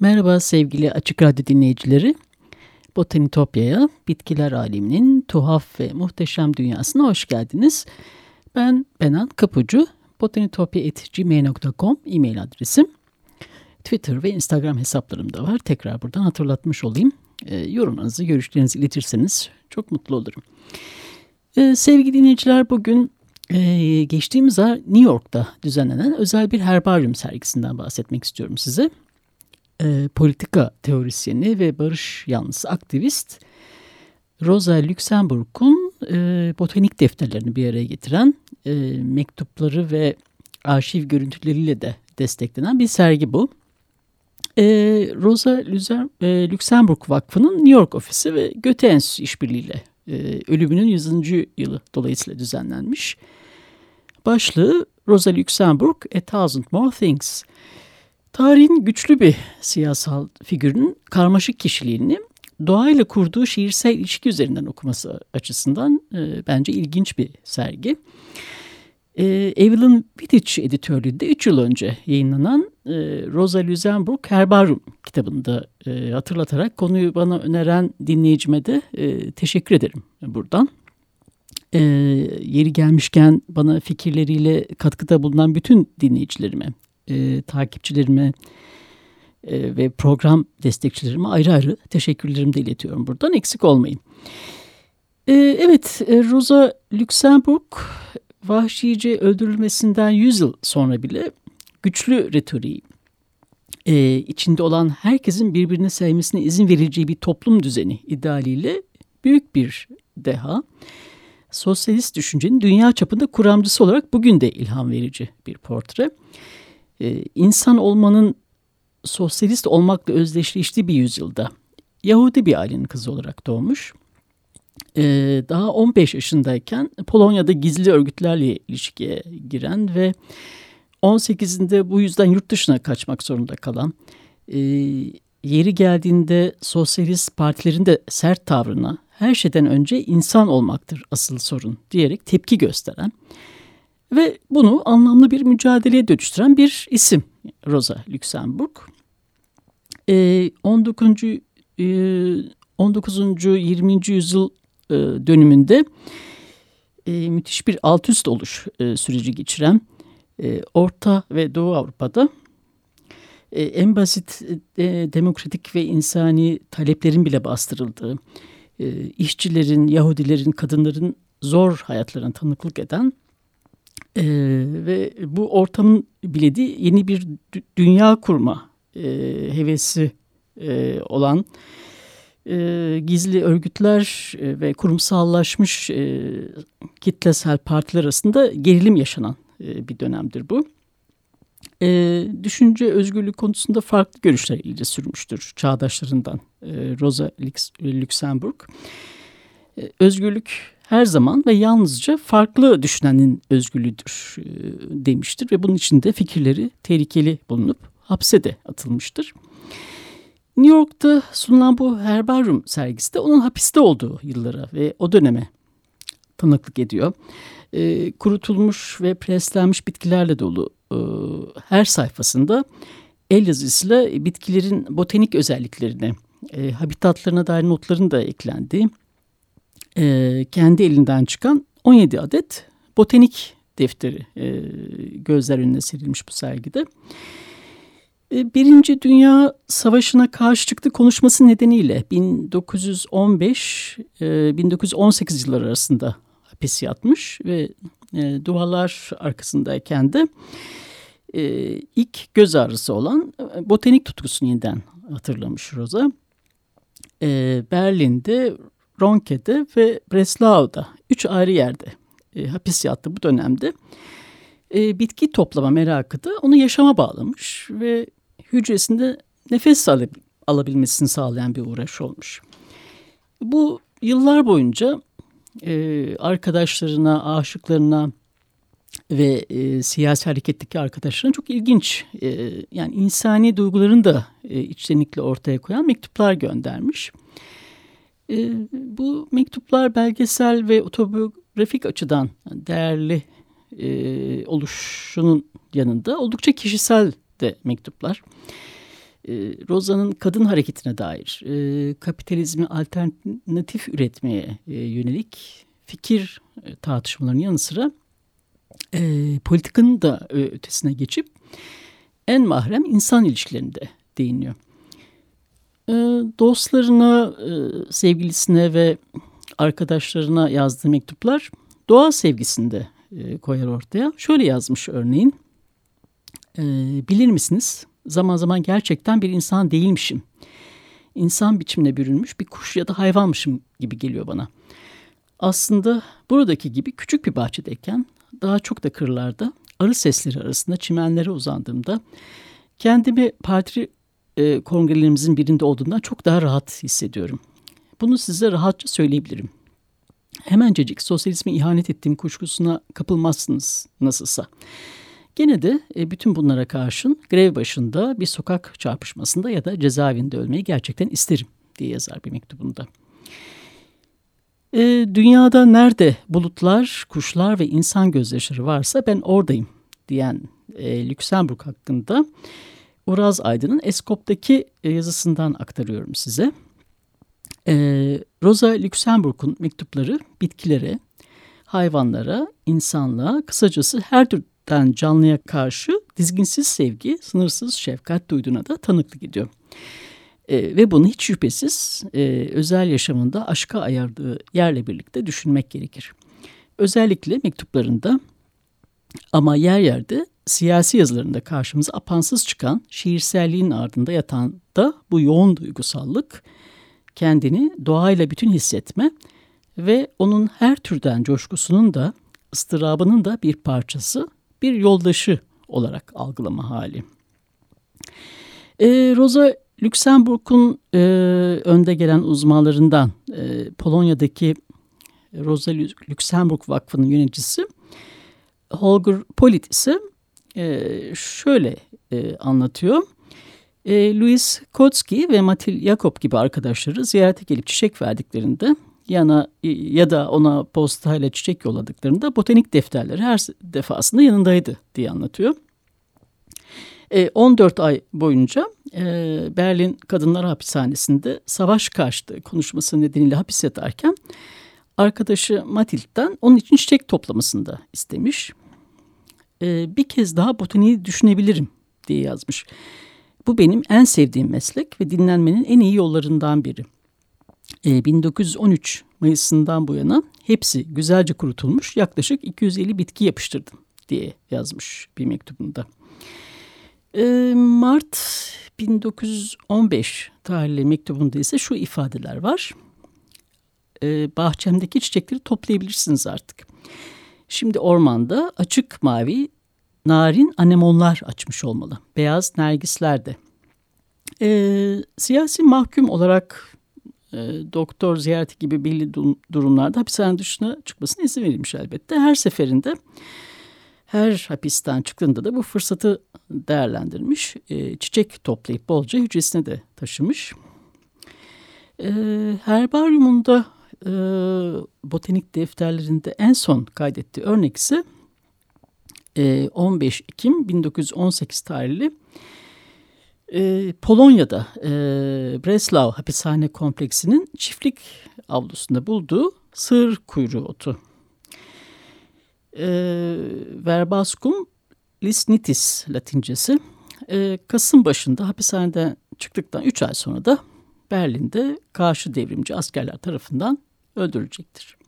Merhaba sevgili Açık Radyo dinleyicileri. Botanitopya'ya, bitkiler aleminin tuhaf ve muhteşem dünyasına hoş geldiniz. Ben Benan Kapucu, botanitopya.gmail.com e-mail adresim. Twitter ve Instagram hesaplarım da var. Tekrar buradan hatırlatmış olayım. E, yorumlarınızı, görüşlerinizi iletirseniz çok mutlu olurum. E, sevgili dinleyiciler bugün e, geçtiğimiz ay New York'ta düzenlenen özel bir herbaryum sergisinden bahsetmek istiyorum size e, politika teorisyeni ve barış yanlısı aktivist Rosa Luxemburg'un e, botanik defterlerini bir araya getiren e, mektupları ve arşiv görüntüleriyle de desteklenen bir sergi bu. E, Rosa e, Luxemburg Vakfı'nın New York ofisi ve Goethe Enstitüsü işbirliğiyle e, ölümünün 100. yılı dolayısıyla düzenlenmiş. Başlığı Rosa Luxemburg A Thousand More Things. Tarihin güçlü bir siyasal figürün karmaşık kişiliğini doğayla kurduğu şiirsel ilişki üzerinden okuması açısından e, bence ilginç bir sergi. E, Evelyn Wittich editörlüğünde 3 yıl önce yayınlanan e, Rosa Luxemburg Herbarium kitabında e, hatırlatarak konuyu bana öneren dinleyicime de e, teşekkür ederim buradan. E, yeri gelmişken bana fikirleriyle katkıda bulunan bütün dinleyicilerime e, takipçilerime e, ve program destekçilerime ayrı ayrı teşekkürlerimi de iletiyorum buradan. Eksik olmayın. E, evet, e, Rosa Luxemburg vahşice öldürülmesinden 100 yıl sonra bile güçlü retoriği, e, içinde olan herkesin birbirini sevmesine izin verileceği bir toplum düzeni idealiyle büyük bir deha. Sosyalist düşüncenin dünya çapında kuramcısı olarak bugün de ilham verici bir portre e, insan olmanın sosyalist olmakla özdeşleştiği bir yüzyılda Yahudi bir ailenin kızı olarak doğmuş. E, daha 15 yaşındayken Polonya'da gizli örgütlerle ilişkiye giren ve 18'inde bu yüzden yurt dışına kaçmak zorunda kalan, e, yeri geldiğinde sosyalist partilerin de sert tavrına her şeyden önce insan olmaktır asıl sorun diyerek tepki gösteren ve bunu anlamlı bir mücadeleye dönüştüren bir isim Rosa Luxemburg. E, 19. E, 19. 20. yüzyıl e, dönümünde e, müthiş bir alt üst oluş e, süreci geçiren e, Orta ve Doğu Avrupa'da e, en basit e, demokratik ve insani taleplerin bile bastırıldığı, e, işçilerin, Yahudilerin, kadınların zor hayatlarına tanıklık eden e, ve bu ortamın bilediği yeni bir dünya kurma e, hevesi e, olan e, gizli örgütler e, ve kurumsallaşmış e, kitlesel partiler arasında gerilim yaşanan e, bir dönemdir bu. E, düşünce özgürlüğü konusunda farklı görüşler ileri sürmüştür çağdaşlarından e, Rosa Luxemburg. E, özgürlük her zaman ve yalnızca farklı düşünenin özgürlüğüdür e, demiştir ve bunun için de fikirleri tehlikeli bulunup hapse de atılmıştır. New York'ta sunulan bu herbaryum sergisi de onun hapiste olduğu yıllara ve o döneme tanıklık ediyor. E, kurutulmuş ve preslenmiş bitkilerle dolu e, her sayfasında el yazısıyla bitkilerin botanik özelliklerine, e, habitatlarına dair notların da eklendiği e, kendi elinden çıkan 17 adet botanik defteri e, gözler önüne serilmiş bu sergide. E, Birinci Dünya Savaşı'na karşı çıktı konuşması nedeniyle 1915-1918 e, yılları arasında hapis yatmış ve e, duvarlar arkasındayken de e, ilk göz ağrısı olan botanik tutkusunu yeniden hatırlamış Rosa. e, Berlin'de, Ronke'de ve Breslau'da üç ayrı yerde e, hapis yattı bu dönemde. E, bitki toplama merakı da onu yaşama bağlamış ve hücresinde nefes al alabilmesini sağlayan bir uğraş olmuş. Bu yıllar boyunca e, arkadaşlarına, aşıklarına ve e, siyasi hareketteki arkadaşlarına çok ilginç e, yani insani duygularını da e, içtenlikle ortaya koyan mektuplar göndermiş. E, bu mektuplar belgesel ve otobiyografik açıdan değerli e, oluşunun yanında oldukça kişisel de mektuplar. E, Rosa'nın kadın hareketine dair, e, kapitalizmi alternatif üretmeye e, yönelik fikir e, tartışmalarının yanı sıra e, politikanın da e, ötesine geçip en mahrem insan ilişkilerinde değiniyor. E, dostlarına, e, sevgilisine ve arkadaşlarına yazdığı mektuplar doğa sevgisinde e, koyar ortaya. Şöyle yazmış örneğin. E, bilir misiniz? Zaman zaman gerçekten bir insan değilmişim. İnsan biçimine bürünmüş bir kuş ya da hayvanmışım gibi geliyor bana. Aslında buradaki gibi küçük bir bahçedeyken daha çok da kırlarda arı sesleri arasında çimenlere uzandığımda kendimi parti e, kongrelerimizin birinde olduğundan çok daha rahat hissediyorum. Bunu size rahatça söyleyebilirim. Hemencecik sosyalizme ihanet ettiğim kuşkusuna kapılmazsınız nasılsa. Gene de e, bütün bunlara karşın grev başında bir sokak çarpışmasında ya da cezaevinde ölmeyi gerçekten isterim diye yazar bir mektubunda. E, dünyada nerede bulutlar, kuşlar ve insan gözyaşları varsa ben oradayım diyen e, Lüksemburg hakkında Uraz Aydın'ın Eskop'taki e, yazısından aktarıyorum size. E, Rosa Luxemburg'un mektupları bitkilere, hayvanlara, insanlığa, kısacası her türden canlıya karşı dizginsiz sevgi, sınırsız şefkat duyduğuna da tanıklık ediyor. E, ve bunu hiç şüphesiz özel yaşamında aşka ayardığı yerle birlikte düşünmek gerekir. Özellikle mektuplarında ama yer yerde siyasi yazılarında karşımıza apansız çıkan şiirselliğin ardında yatan da bu yoğun duygusallık, kendini doğayla bütün hissetme ve onun her türden coşkusunun da ıstırabının da bir parçası, bir yoldaşı olarak algılama hali. E, Rosa Lüksemburg'un e, önde gelen uzmanlarından e, Polonya'daki Rosa Lüksemburg Vakfı'nın yöneticisi Holger Polit ise e, şöyle e, anlatıyor. E, Louis Kotski ve Matil Jakob gibi arkadaşları ziyarete gelip çiçek verdiklerinde yana ya da ona postayla çiçek yolladıklarında botanik defterleri her defasında yanındaydı diye anlatıyor. 14 e, ay boyunca e, Berlin Kadınlar Hapishanesi'nde savaş karşıtı konuşması nedeniyle hapis yatarken arkadaşı Matild'den onun için çiçek toplamasını da istemiş. E, bir kez daha botaniği düşünebilirim diye yazmış. Bu benim en sevdiğim meslek ve dinlenmenin en iyi yollarından biri. 1913 Mayıs'ından bu yana hepsi güzelce kurutulmuş yaklaşık 250 bitki yapıştırdım diye yazmış bir mektubunda. Ee, Mart 1915 tarihli mektubunda ise şu ifadeler var. Ee, bahçemdeki çiçekleri toplayabilirsiniz artık. Şimdi ormanda açık mavi narin anemonlar açmış olmalı. Beyaz nergisler de. Ee, siyasi mahkum olarak e, doktor ziyareti gibi belli durumlarda hapishane dışına çıkmasına izin verilmiş elbette. Her seferinde her hapisten çıktığında da bu fırsatı değerlendirmiş. E, çiçek toplayıp bolca hücresine de taşımış. E, herbaryumunda e, botanik defterlerinde en son kaydettiği örnek ise e, 15 Ekim 1918 tarihli e, Polonya'da e, Breslau hapishane kompleksinin çiftlik avlusunda bulduğu sığır kuyruğu otu e, verbascum lisnitis latincesi. E, Kasım başında hapishaneden çıktıktan 3 ay sonra da Berlin'de karşı devrimci askerler tarafından öldürülecektir.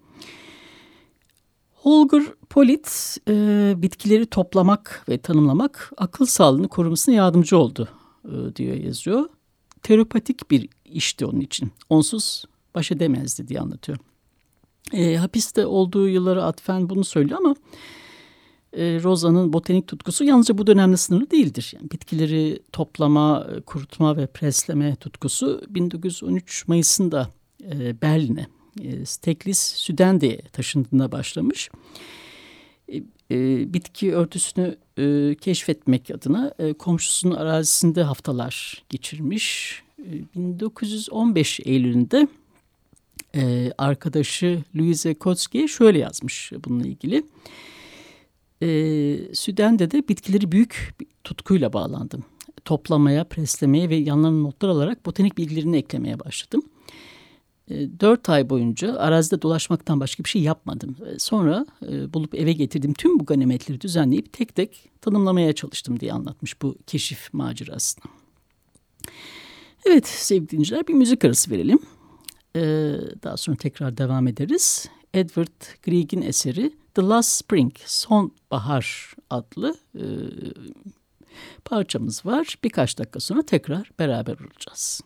Holger Polit e, bitkileri toplamak ve tanımlamak akıl sağlığını korumasına yardımcı oldu e, diyor yazıyor. terapatik bir işti onun için. Onsuz baş edemezdi diye anlatıyor. E, hapiste olduğu yıllara atfen bunu söylüyor ama e, Rosa'nın botanik tutkusu yalnızca bu dönemde sınırlı değildir. Yani bitkileri toplama, kurutma ve presleme tutkusu 1913 Mayıs'ında e, Berlin'e, e, Steklis Südende'ye taşındığında başlamış. E, e, bitki örtüsünü e, keşfetmek adına e, komşusunun arazisinde haftalar geçirmiş. E, 1915 Eylül'ünde arkadaşı Louise Kotzke şöyle yazmış bununla ilgili. E, Süden'de de bitkileri büyük tutkuyla bağlandım. Toplamaya, preslemeye ve yanlarına notlar alarak botanik bilgilerini eklemeye başladım. E, dört ay boyunca arazide dolaşmaktan başka bir şey yapmadım. E, sonra e, bulup eve getirdiğim tüm bu ganimetleri düzenleyip tek tek tanımlamaya çalıştım diye anlatmış bu keşif macerasını. Evet sevgili dinleyiciler bir müzik arası verelim. Daha sonra tekrar devam ederiz. Edward Grieg'in eseri The Last Spring, Son Bahar adlı parçamız var. Birkaç dakika sonra tekrar beraber olacağız.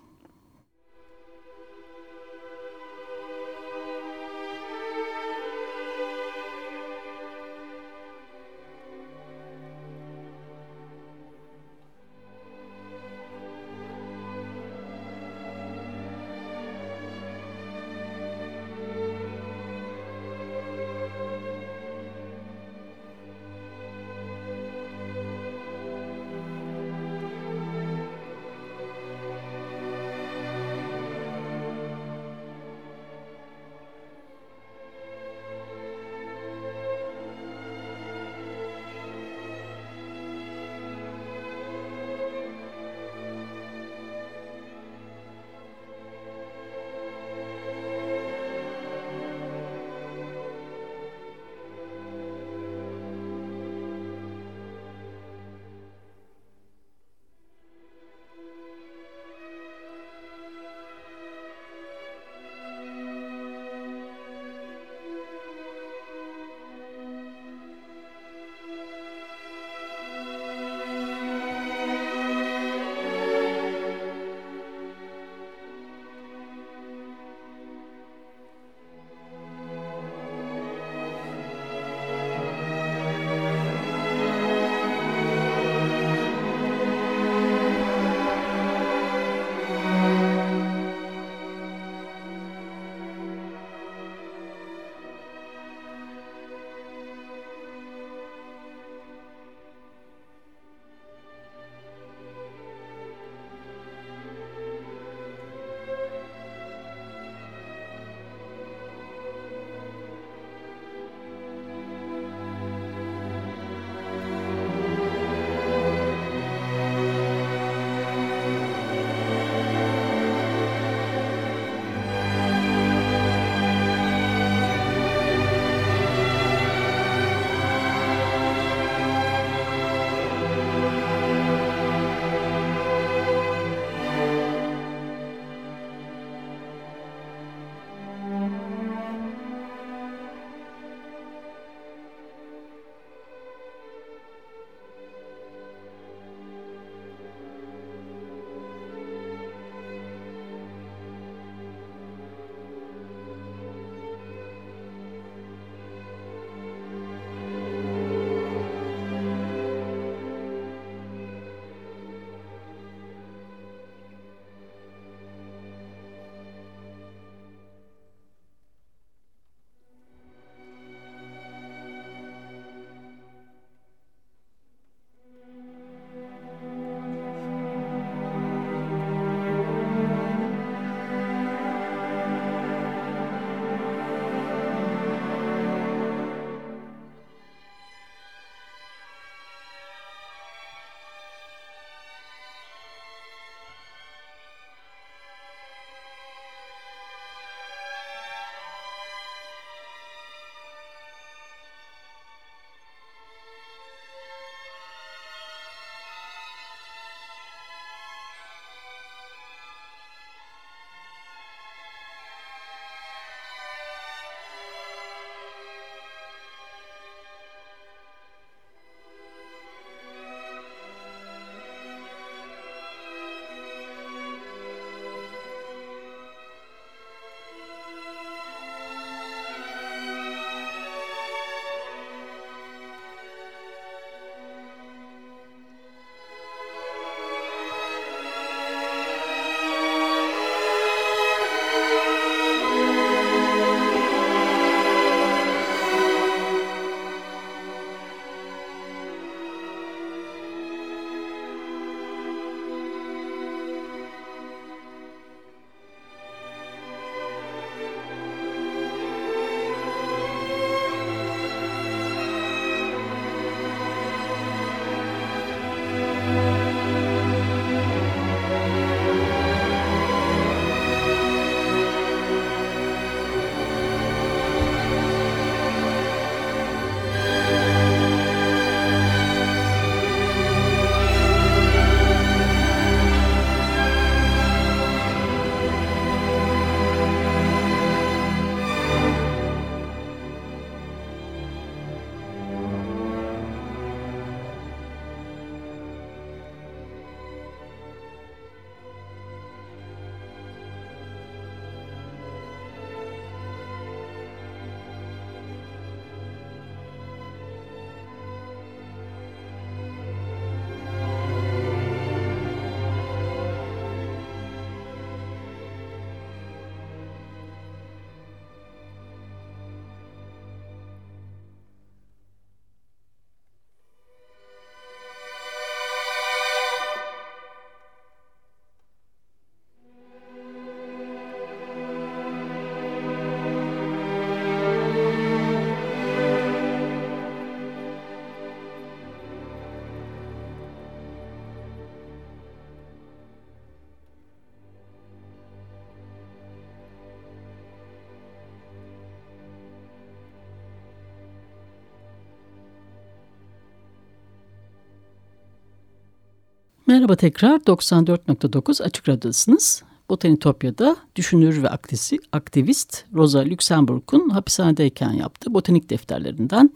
Merhaba tekrar 94.9 Açık Radyo'dasınız. Botanitopya'da düşünür ve aktivist, aktivist Rosa Luxemburg'un hapishanedeyken yaptığı botanik defterlerinden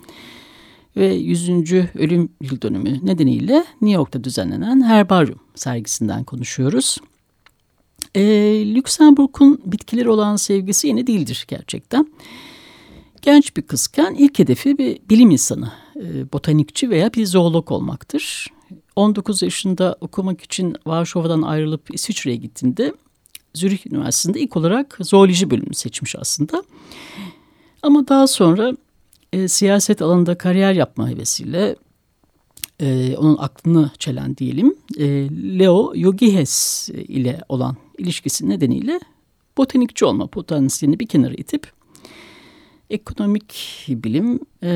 ve 100. ölüm yıl dönümü nedeniyle New York'ta düzenlenen Herbaryum sergisinden konuşuyoruz. E, Luxemburg'un bitkileri olan sevgisi yeni değildir gerçekten. Genç bir kızken ilk hedefi bir bilim insanı, e, botanikçi veya bir zoolog olmaktır. 19 yaşında okumak için Varşova'dan ayrılıp İsviçre'ye gittiğinde Zürih Üniversitesi'nde ilk olarak zooloji bölümünü seçmiş aslında. Ama daha sonra e, siyaset alanında kariyer yapma hevesiyle e, onun aklını çelen diyelim e, Leo Yogihes ile olan ilişkisi nedeniyle botanikçi olma potansiyelini bir kenara itip ekonomik bilim e,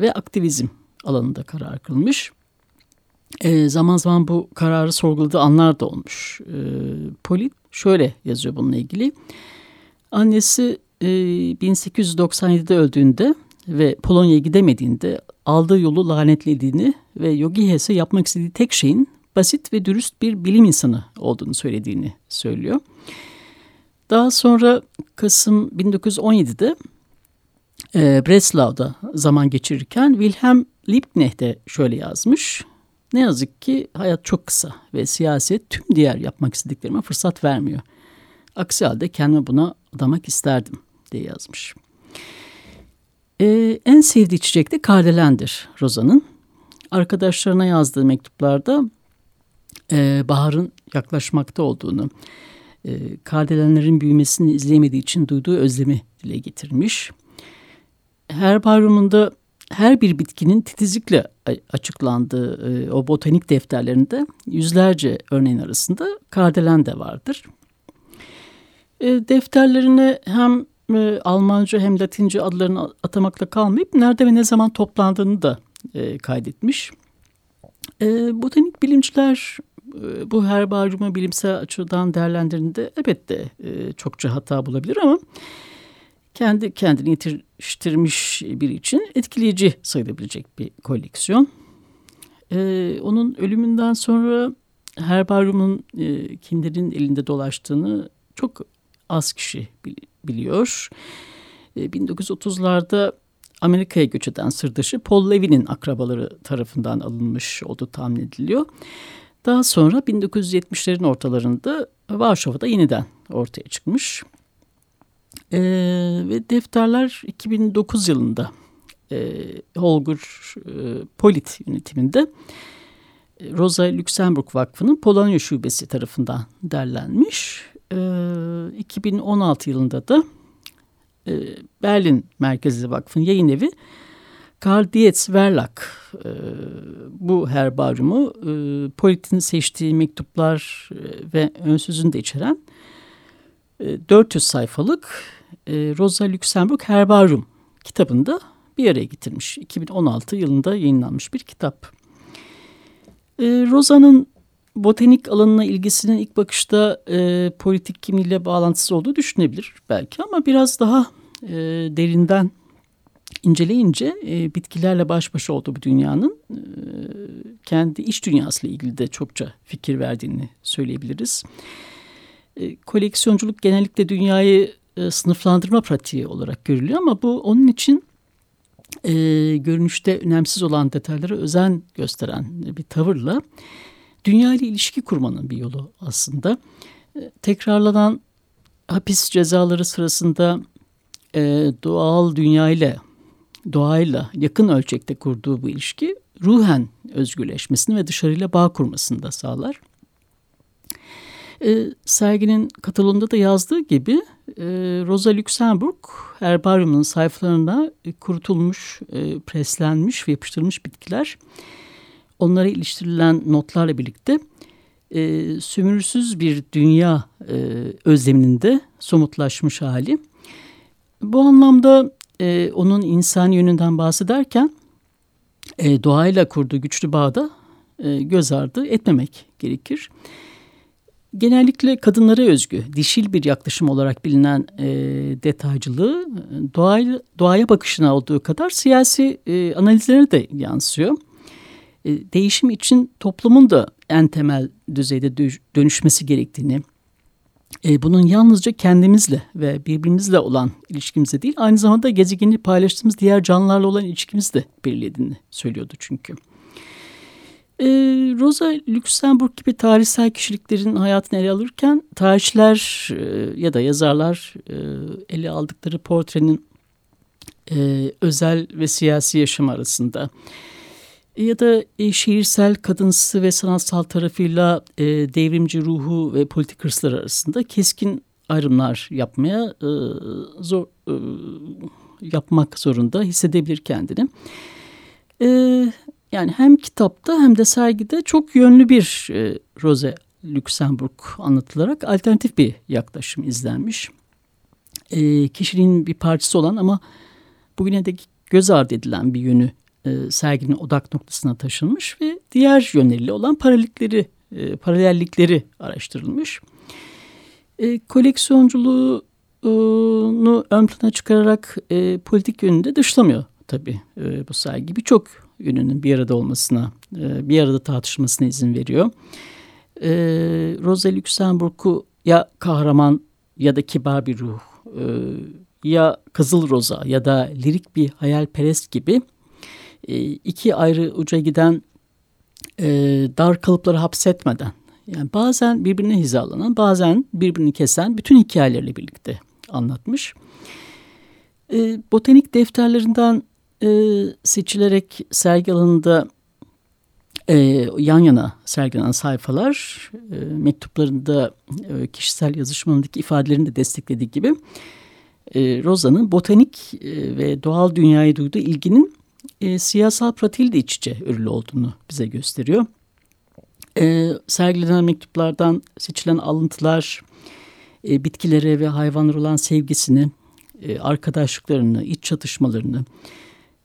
ve aktivizm alanında karar kılmış. E, zaman zaman bu kararı sorguladığı anlar da olmuş. E, Polit şöyle yazıyor bununla ilgili. Annesi e, 1897'de öldüğünde ve Polonya'ya gidemediğinde aldığı yolu lanetlediğini ve Yogi Hesse yapmak istediği tek şeyin basit ve dürüst bir bilim insanı olduğunu söylediğini söylüyor. Daha sonra Kasım 1917'de e, Breslau'da zaman geçirirken Wilhelm Liebknecht şöyle yazmış. Ne yazık ki hayat çok kısa ve siyaset tüm diğer yapmak istediklerime fırsat vermiyor. Aksi halde kendimi buna adamak isterdim diye yazmış. Ee, en sevdiği çiçek de kardelendir Roza'nın. Arkadaşlarına yazdığı mektuplarda e, baharın yaklaşmakta olduğunu, e, kardelenlerin büyümesini izleyemediği için duyduğu özlemi dile getirmiş. Herbaryumunda her bir bitkinin titizlikle açıklandığı e, o botanik defterlerinde yüzlerce örneğin arasında kardelen de vardır. E, defterlerine hem e, Almanca hem Latince adlarını atamakla kalmayıp nerede ve ne zaman toplandığını da e, kaydetmiş. E, botanik bilimciler e, bu herbaryumu bilimsel açıdan değerlendirdiğinde elbette e, çokça hata bulabilir ama kendi kendini yetiştirmiş biri için etkileyici sayılabilecek bir koleksiyon. Ee, onun ölümünden sonra herbaryumun e, kimlerin elinde dolaştığını çok az kişi biliyor. E, 1930'larda Amerika'ya göç eden sırdaşı Paul Levy'nin akrabaları tarafından alınmış olduğu tahmin ediliyor. Daha sonra 1970'lerin ortalarında Varşova'da yeniden ortaya çıkmış. E, ve defterler 2009 yılında e, Holger e, Polit yönetiminde e, Rosa Luxemburg Vakfı'nın Polonya Şubesi tarafından derlenmiş. E, 2016 yılında da e, Berlin Merkezi Vakfı'nın yayın evi Karl Dietz Verlag e, bu herbaryumu e, Polit'in seçtiği mektuplar e, ve önsüzünü de içeren 400 e, sayfalık e, Rosa Luxemburg Herbaryum kitabında bir araya getirmiş. 2016 yılında yayınlanmış bir kitap. E, Rosa'nın botanik alanına ilgisinin ilk bakışta e, politik kimliğiyle bağlantısı olduğu düşünebilir belki ama biraz daha derinden inceleyince bitkilerle baş başa olduğu bir dünyanın kendi iç dünyasıyla ilgili de çokça fikir verdiğini söyleyebiliriz. Koleksiyonculuk genellikle dünyayı e, sınıflandırma pratiği olarak görülüyor ama bu onun için e, görünüşte önemsiz olan detaylara özen gösteren bir tavırla dünya ile ilişki kurmanın bir yolu aslında. E, tekrarlanan hapis cezaları sırasında e, doğal dünya ile doğayla yakın ölçekte kurduğu bu ilişki ruhen özgürleşmesini ve dışarıyla bağ kurmasını da sağlar. E, serginin kataloğunda da yazdığı gibi e, Rosa Luxemburg herbaryumun sayfalarına e, kurutulmuş, e, preslenmiş ve yapıştırılmış bitkiler onlara iliştirilen notlarla birlikte e, sömürüsüz bir dünya e, özleminin de somutlaşmış hali. Bu anlamda e, onun insan yönünden bahsederken e, doğayla kurduğu güçlü bağda e, göz ardı etmemek gerekir genellikle kadınlara özgü, dişil bir yaklaşım olarak bilinen e, detaycılığı doğaya, doğaya bakışına olduğu kadar siyasi e, analizlere de yansıyor. e, değişim için toplumun da en temel düzeyde dönüşmesi gerektiğini, e, bunun yalnızca kendimizle ve birbirimizle olan ilişkimizde değil, aynı zamanda gezegeni paylaştığımız diğer canlılarla olan ilişkimizde belirlediğini söylüyordu çünkü. E, Rosa Luxemburg gibi tarihsel kişiliklerin hayatını ele alırken tarihçiler e, ya da yazarlar e, ele aldıkları portrenin e, özel ve siyasi yaşam arasında ya da e, şiirsel kadınsı ve sanatsal tarafıyla e, devrimci ruhu ve politik hırslar arasında keskin ayrımlar yapmaya e, zor e, yapmak zorunda hissedebilir kendini. E, yani hem kitapta hem de sergide çok yönlü bir e, Rose Luxemburg anlatılarak alternatif bir yaklaşım izlenmiş. E, kişiliğin bir parçası olan ama bugüne de göz ardı edilen bir yönü e, serginin odak noktasına taşınmış ve diğer yönleriyle olan paralellikleri, e, paralellikleri araştırılmış. E, koleksiyonculuğunu ön plana çıkararak e, politik yönünde dışlamıyor tabii e, bu sergi. Birçok yönünün bir arada olmasına, e, bir arada tartışmasına izin veriyor. E, Rosa Luxemburg'u ya kahraman ya da kibar bir ruh, e, ya Kızıl Roza ya da lirik bir hayalperest gibi e, iki ayrı uca giden dar kalıpları hapsetmeden yani bazen birbirine hizalanan bazen birbirini kesen bütün hikayelerle birlikte anlatmış. Botanik defterlerinden e, seçilerek sergi alanında e, yan yana sergilenen sayfalar e, mektuplarında e, kişisel yazışmalarındaki ifadelerini de desteklediği gibi e, Rosa'nın botanik e, ve doğal dünyaya duyduğu ilginin e, siyasal pratiğiyle de iç içe örülü olduğunu bize gösteriyor. E, sergilenen mektuplardan seçilen alıntılar, e, bitkilere ve hayvanlara olan sevgisini, e, arkadaşlıklarını, iç çatışmalarını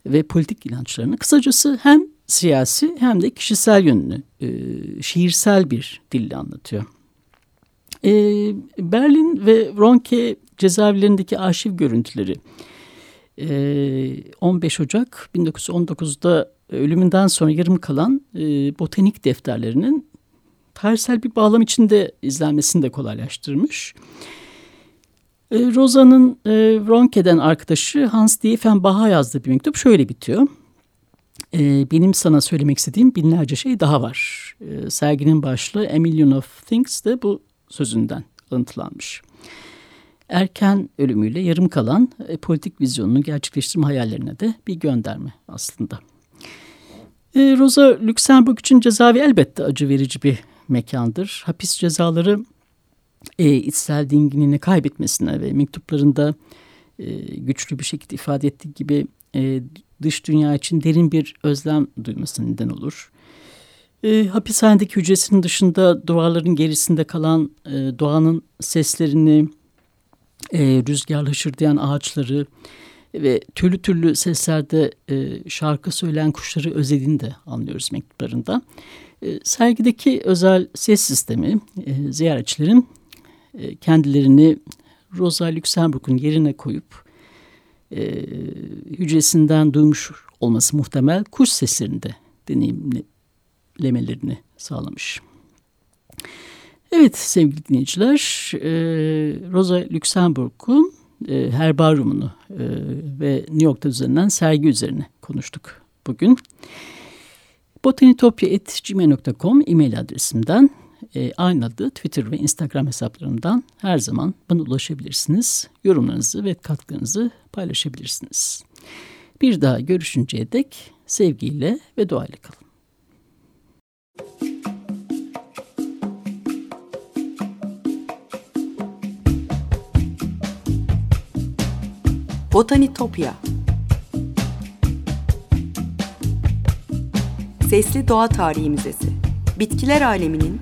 ve politik inançlarını kısacası hem siyasi hem de kişisel yönünü e, şiirsel bir dille anlatıyor. E, Berlin ve Ronke cezaevlerindeki arşiv görüntüleri 15 ee, Ocak 1919'da ölümünden sonra yarım kalan e, botanik defterlerinin tarihsel bir bağlam içinde izlenmesini de kolaylaştırmış. E, Rosa'nın e, Ronke'den arkadaşı Hans Diefenbach'a yazdığı bir mektup şöyle bitiyor. benim sana söylemek istediğim binlerce şey daha var. serginin başlığı A Million of Things de bu sözünden alıntılanmış erken ölümüyle yarım kalan e, politik vizyonunu gerçekleştirme hayallerine de bir gönderme aslında. E, Rosa Luxemburg için cezaevi elbette acı verici bir mekandır. Hapis cezaları e, içsel dinginliğini kaybetmesine ve mektuplarında e, güçlü bir şekilde ifade ettiği gibi e, dış dünya için derin bir özlem duymasına neden olur. E, hapishanedeki hücresinin dışında duvarların gerisinde kalan e, doğanın seslerini, e, rüzgarla hışırdayan ağaçları ve türlü türlü seslerde e, şarkı söyleyen kuşları özlediğini de anlıyoruz mektuplarında. E, sergideki özel ses sistemi e, ziyaretçilerin e, kendilerini Rosa Luxemburg'un yerine koyup e, hücresinden duymuş olması muhtemel kuş seslerinde deneyimlemelerini sağlamış. Evet sevgili dinleyiciler, e, Rosa Luxemburg'un e, herbaryumunu e, ve New York'ta düzenlenen sergi üzerine konuştuk bugün. botanitopya.gmail.com e-mail adresimden e, aynı Twitter ve Instagram hesaplarımdan her zaman bana ulaşabilirsiniz. Yorumlarınızı ve katkılarınızı paylaşabilirsiniz. Bir daha görüşünceye dek sevgiyle ve doğayla kalın. Botanitopya Sesli Doğa Tarihi Müzesi Bitkiler aleminin